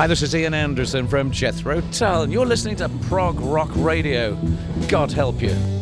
Hi, this is Ian Anderson from Jethro Tull, and you're listening to Prog Rock Radio. God help you.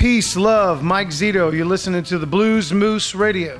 Peace, love, Mike Zito. You're listening to the Blues Moose Radio.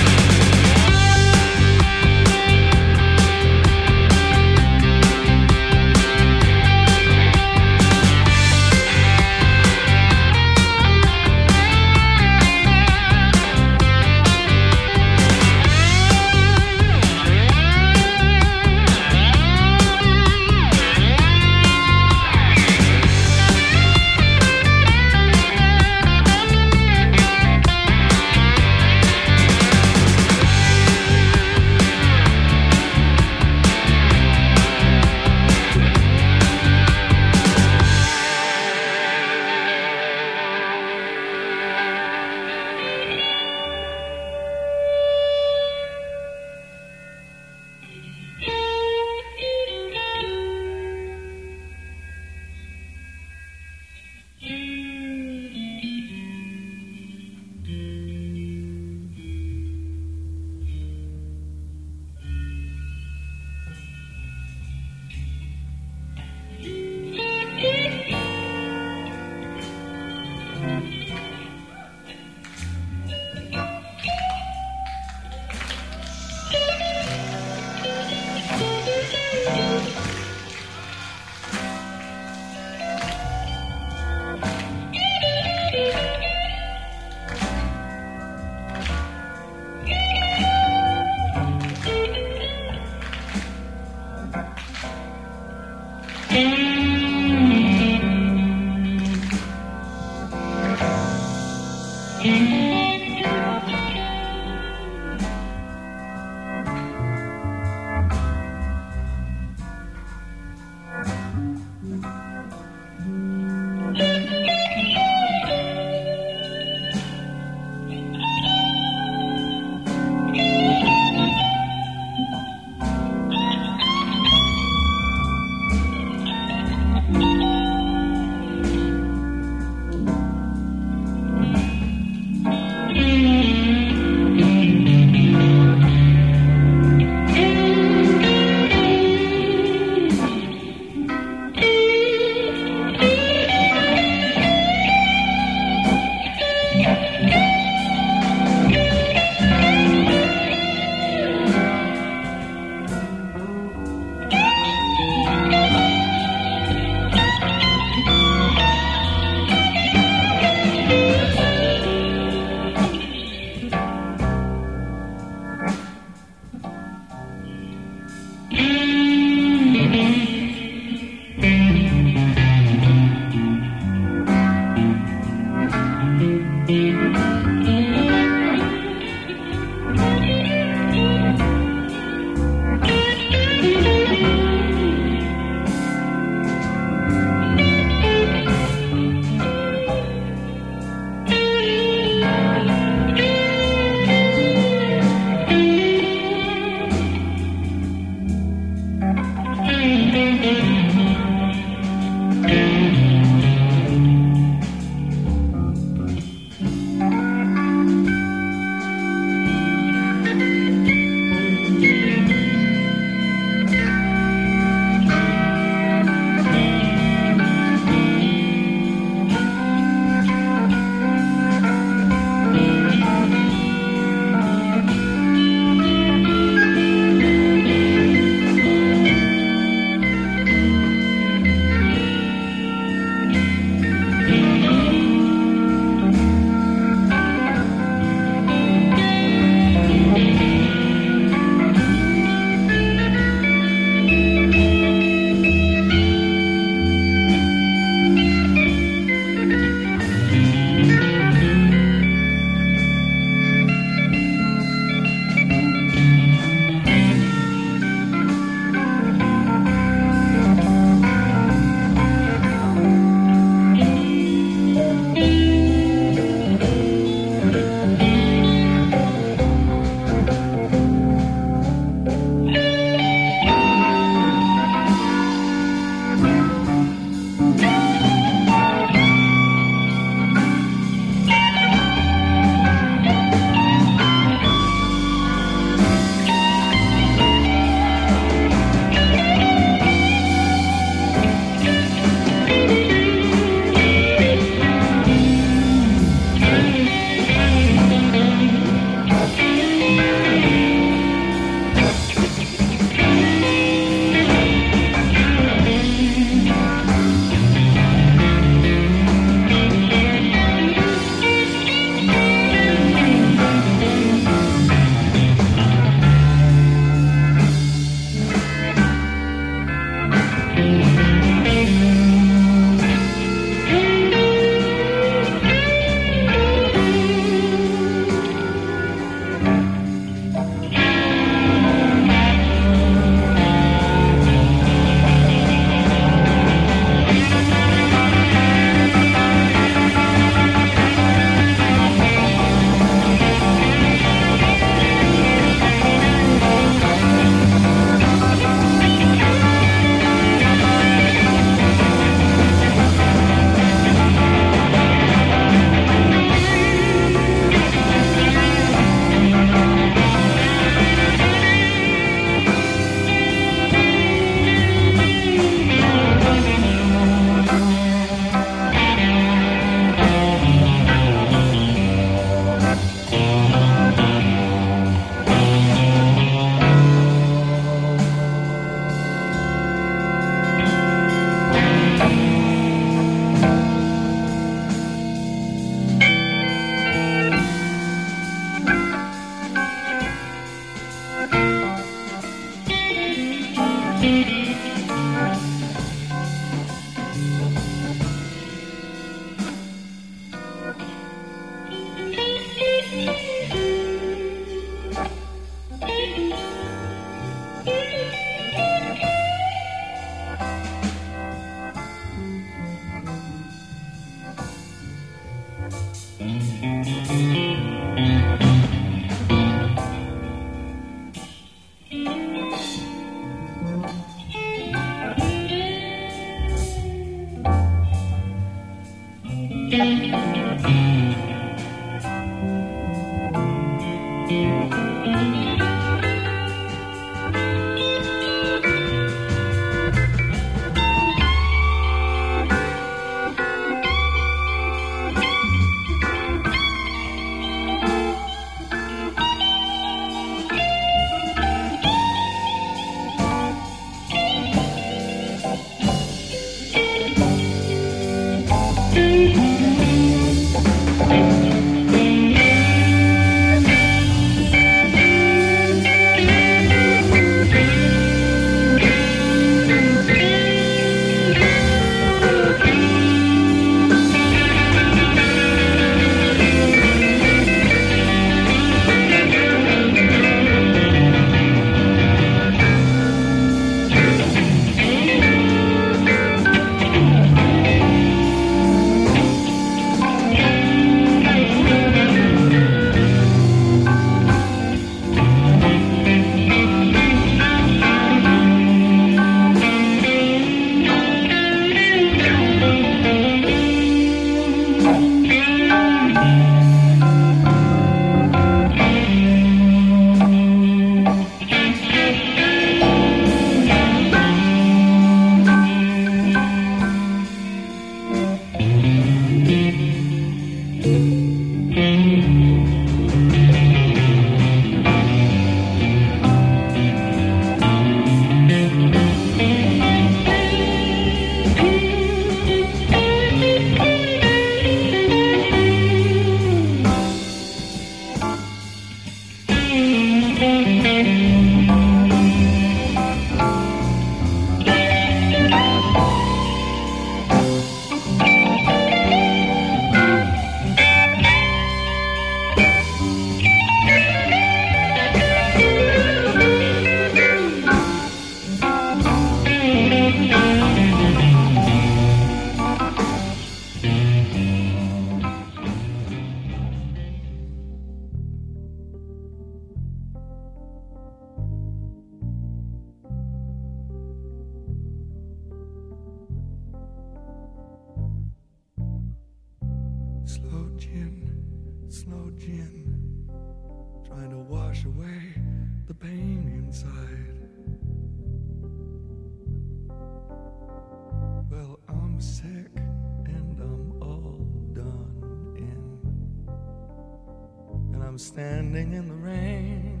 I'm standing in the rain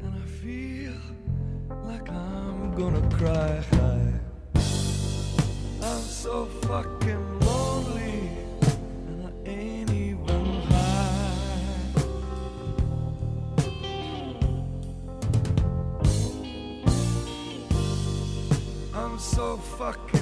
and I feel like I'm gonna cry. I'm so fucking lonely and I ain't even high. I'm so fucking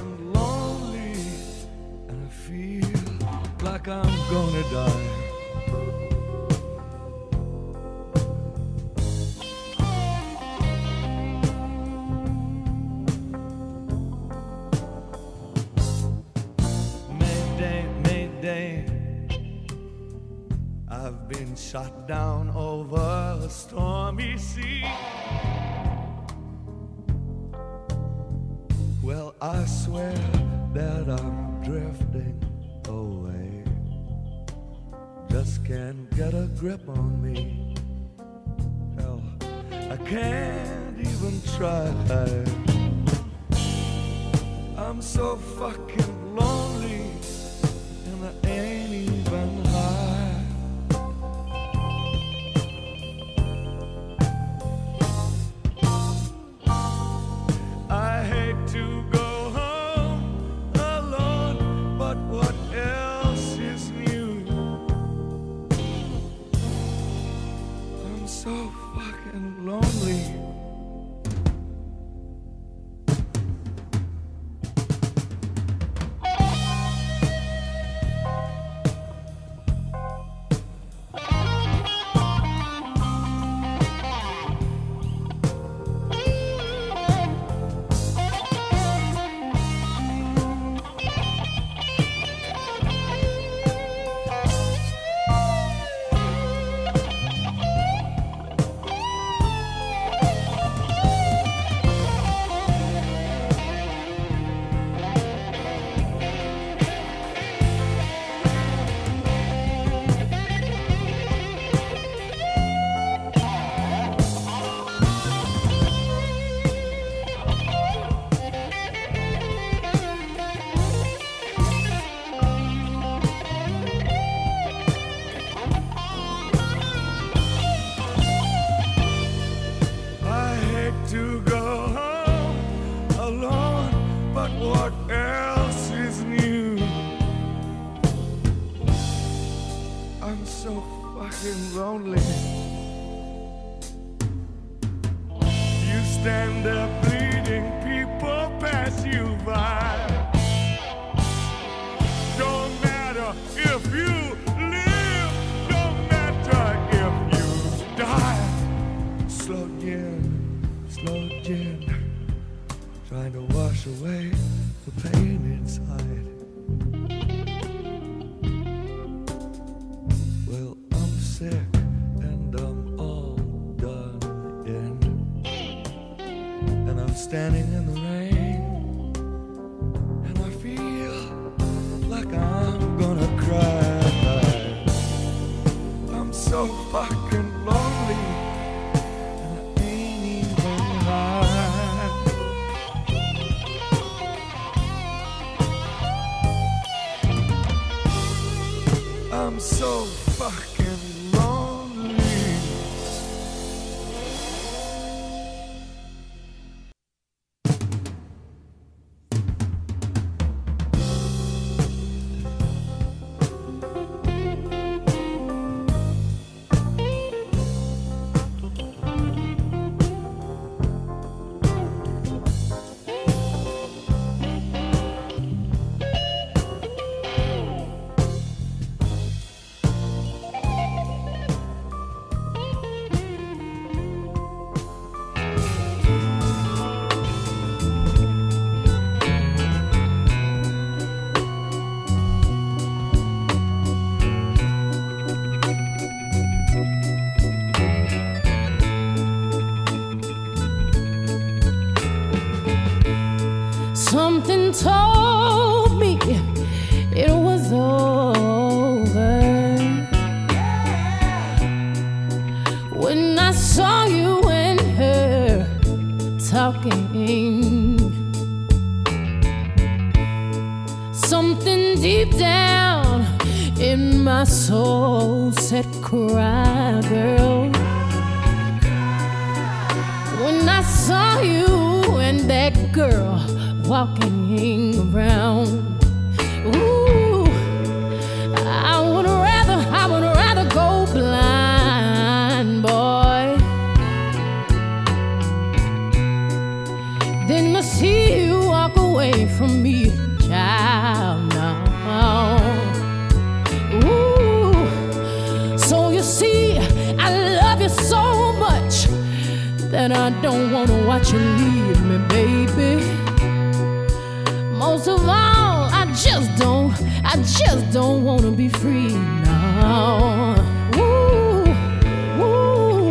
stormy sea. Well, I swear that I'm drifting away. Just can't get a grip on me. Hell, I can't even try. I'm so fucking I'm so love you so much that I don't want to watch you leave me, baby. Most of all, I just don't, I just don't want to be free now. Ooh, ooh.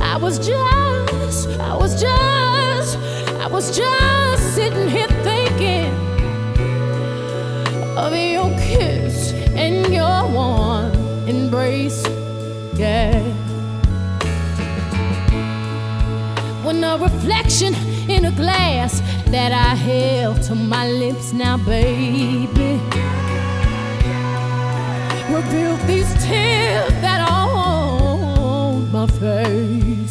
I was just, I was just, I was just sitting here thinking of your kiss and your warm embrace. Yeah. a reflection in a glass that I held to my lips now, baby. revealed these tears that are on my face.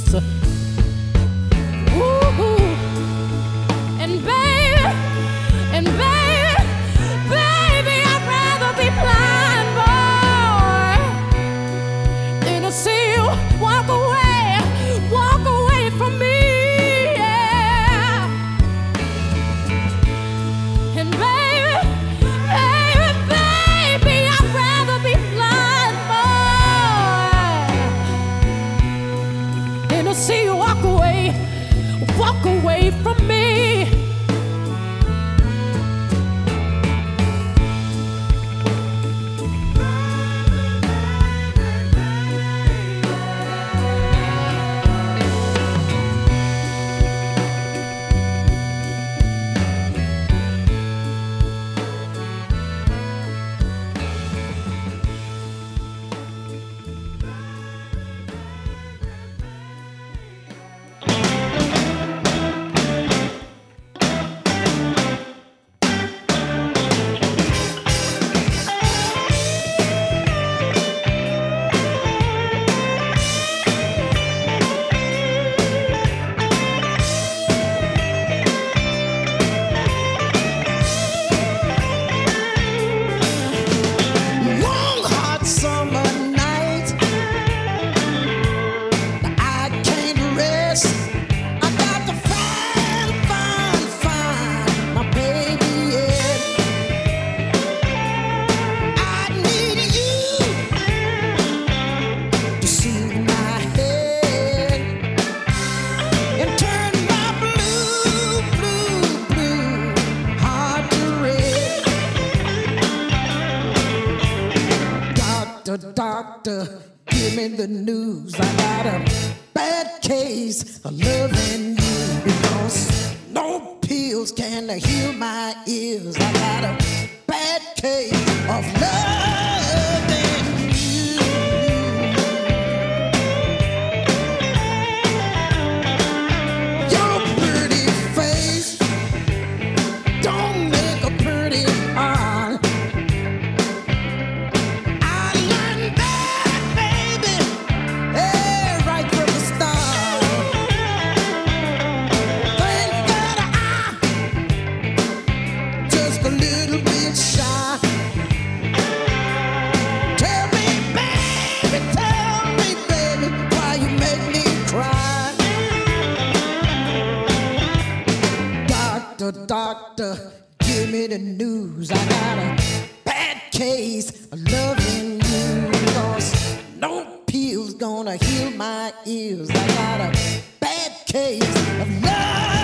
gonna heal my ears? I got a bad case of love.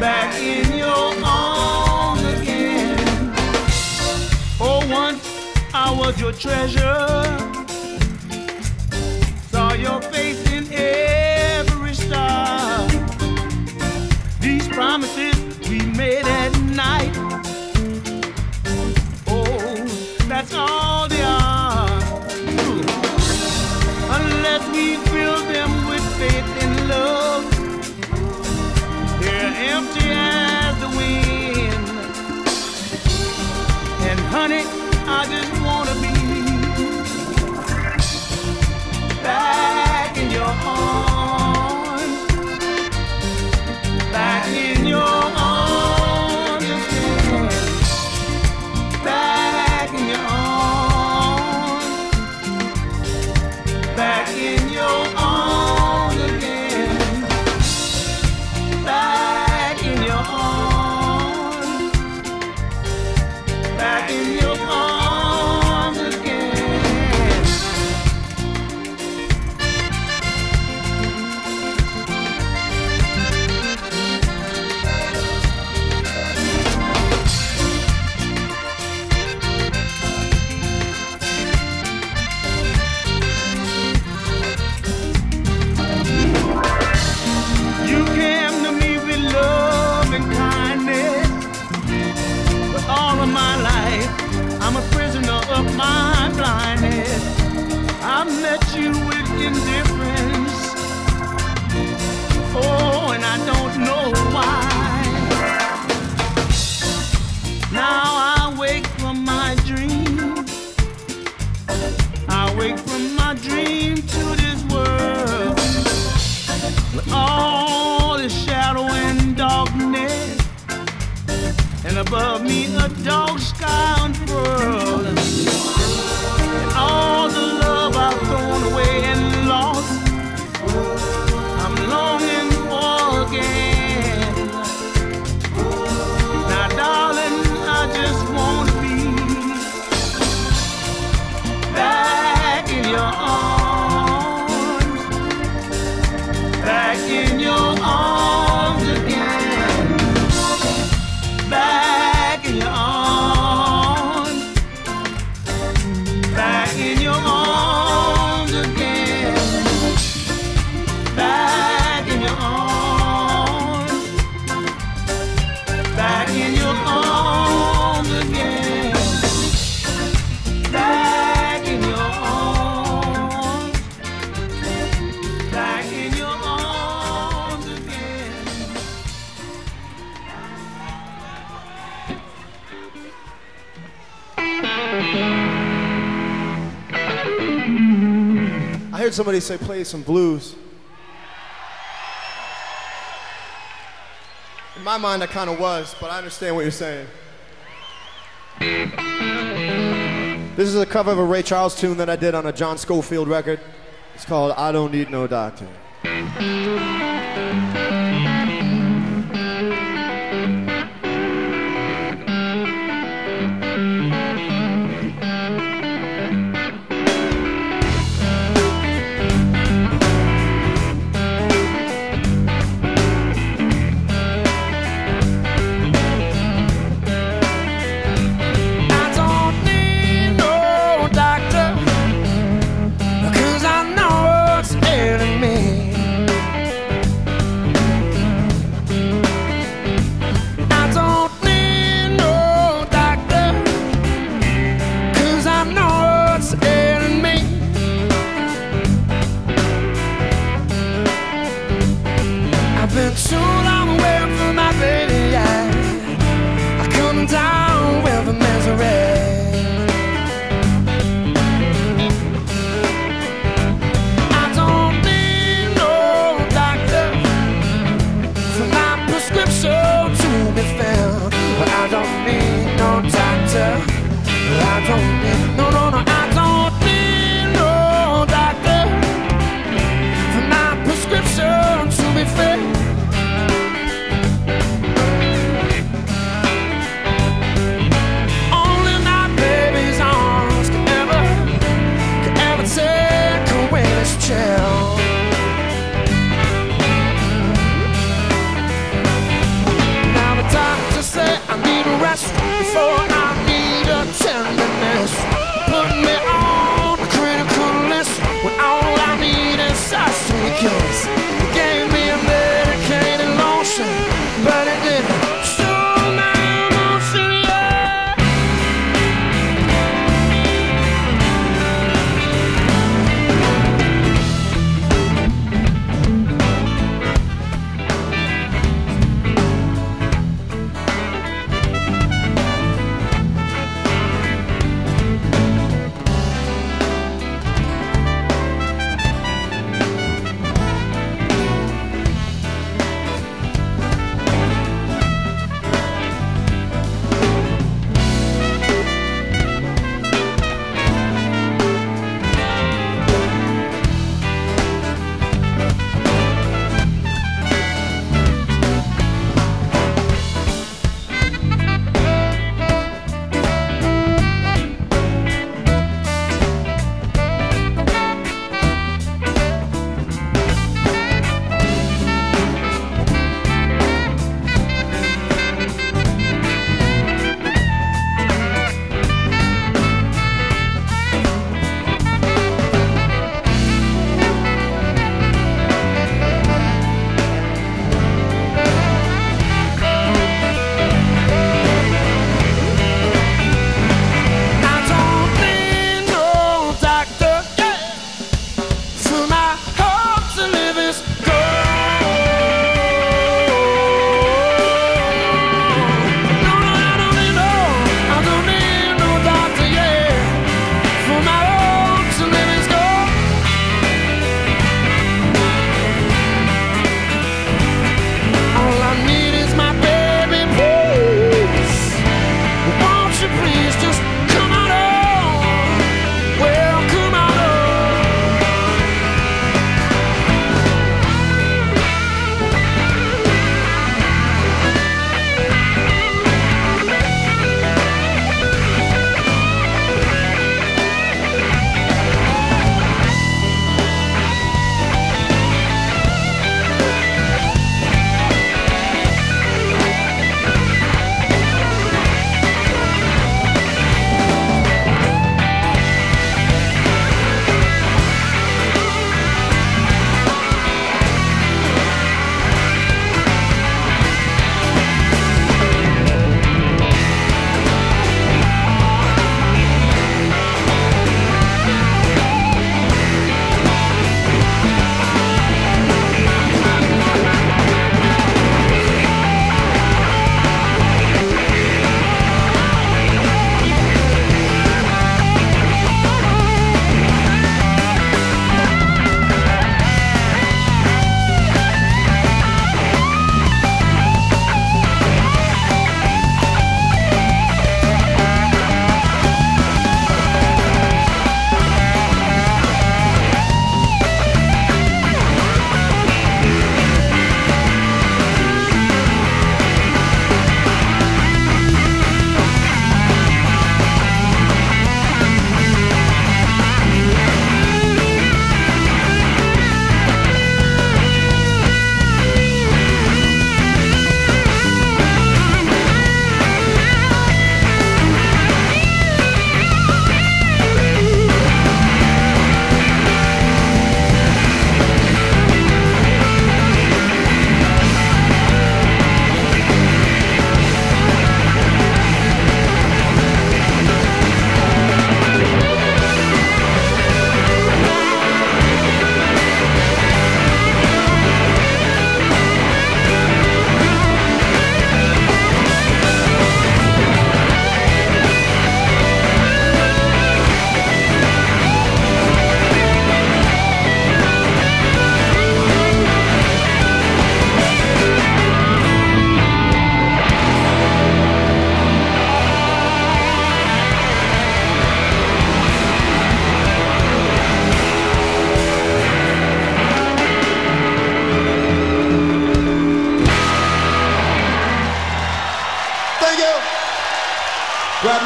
back in your arms again. For once, I was your treasure. Saw your face. Me somebody say play some blues. In my mind, I kind of was, but I understand what you're saying. This is a cover of a Ray Charles tune that I did on a John Scofield record. It's called I Don't Need No Doctor.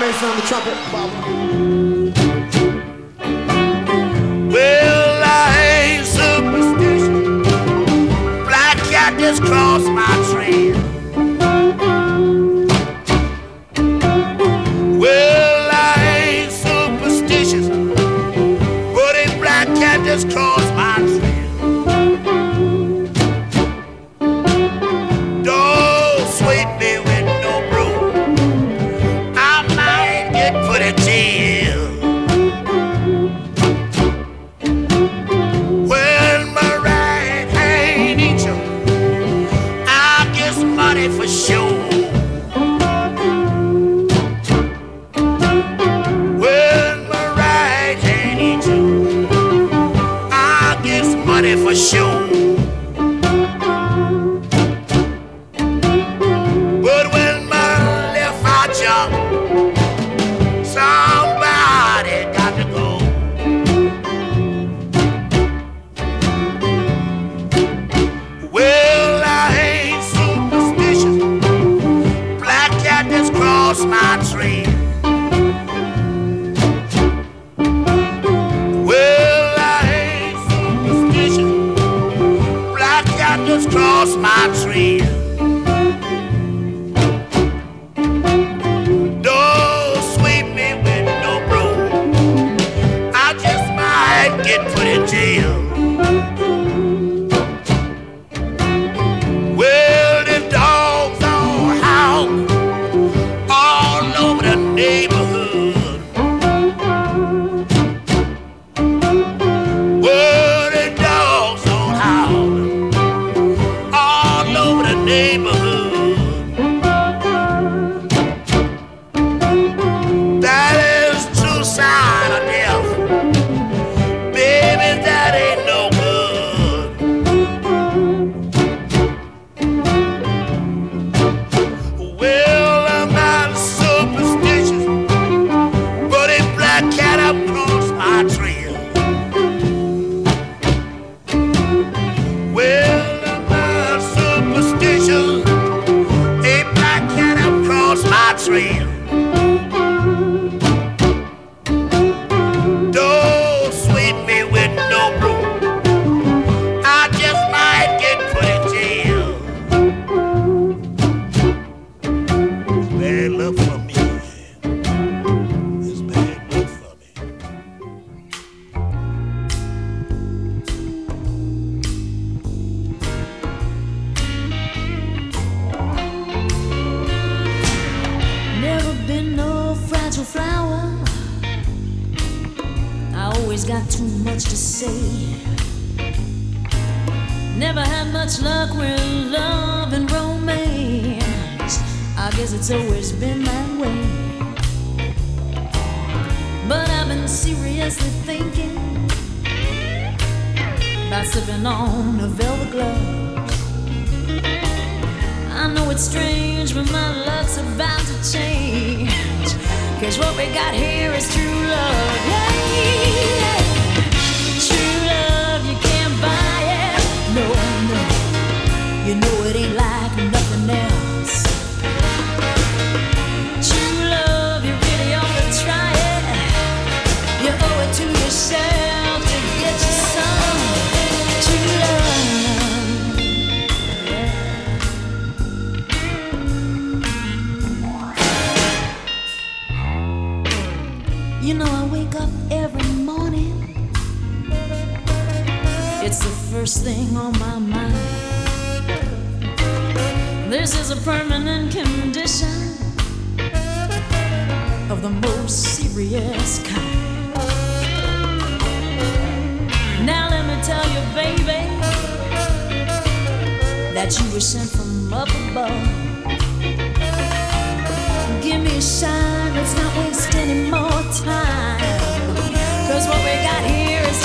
Mason on the trumpet. Cross my tree. guess it's always been my way. But I've been seriously thinking about sipping on a velvet glove, I know it's strange, but my luck's about to change. Cause what we got here is true love. hey. True love, you can't buy it. No, no. You know it ain't like first thing on my mind. This is a permanent condition of the most serious kind. Now let me tell you, baby, that you were sent from up above. Give me a shine, let's not waste any more time. Cause what we got here is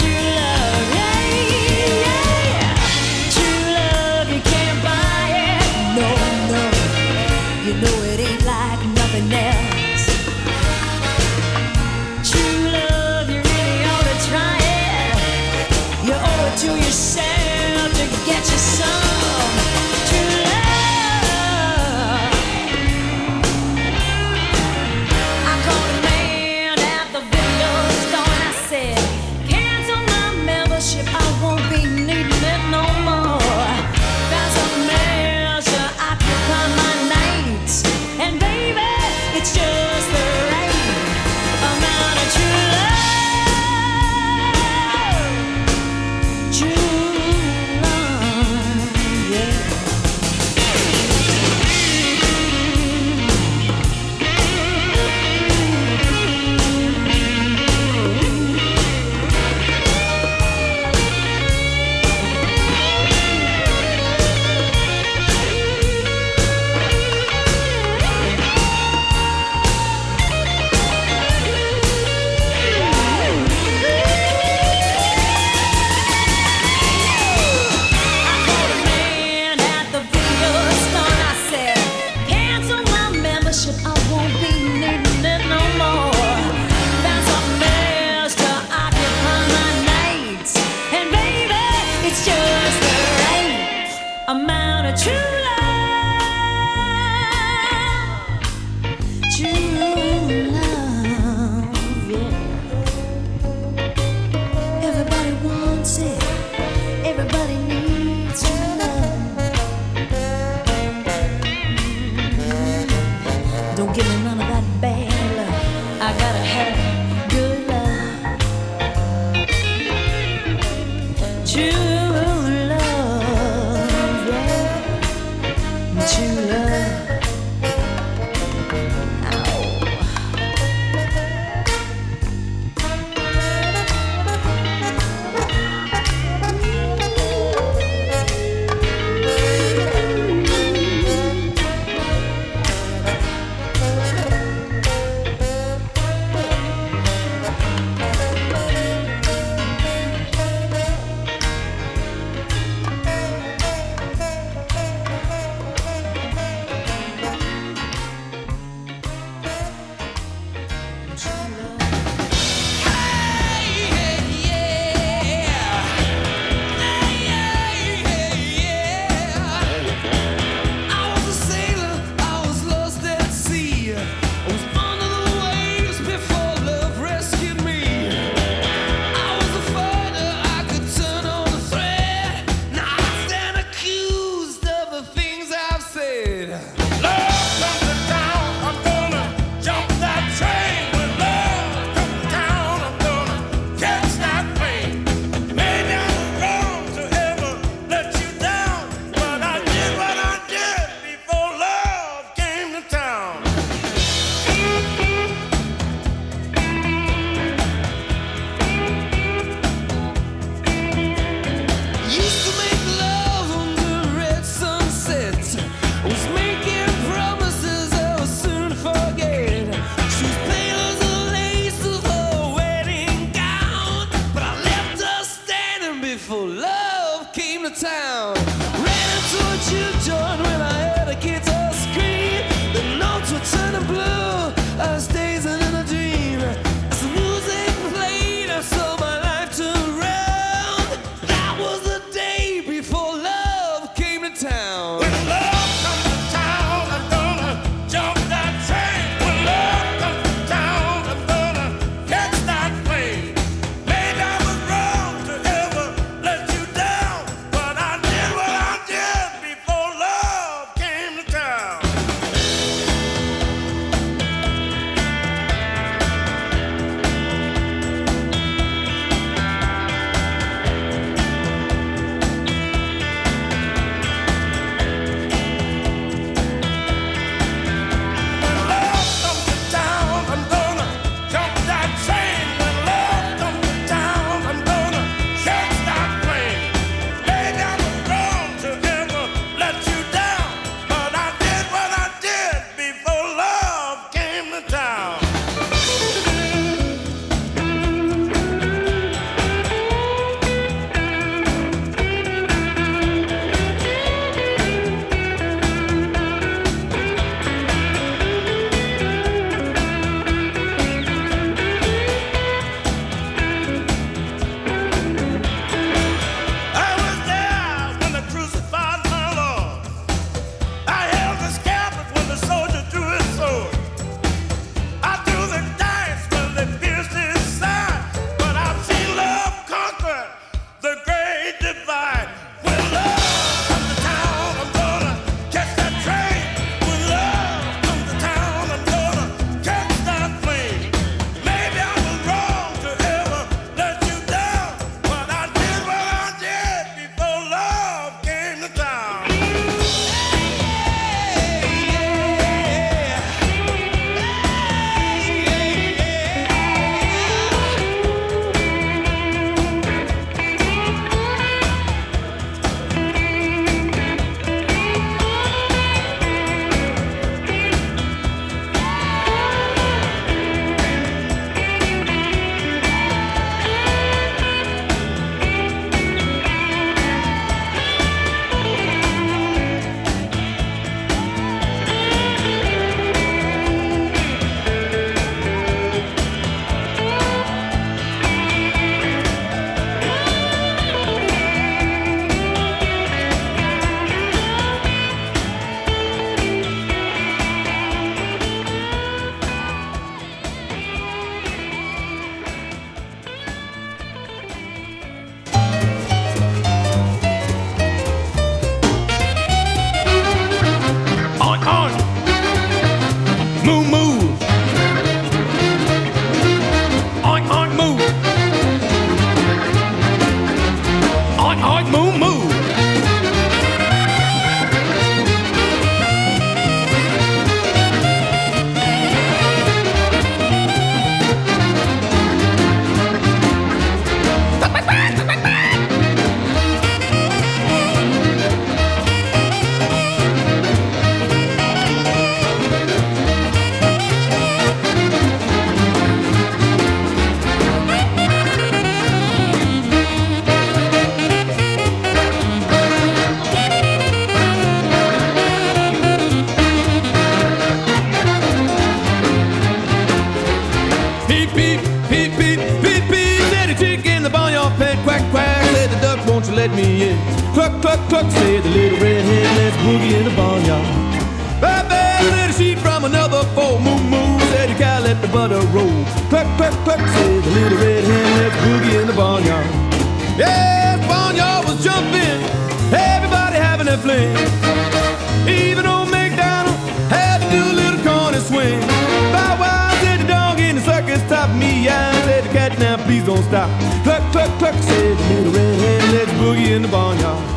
stop. Cluck, cluck, cluck, said the little redhead, let's boogie in the barnyard.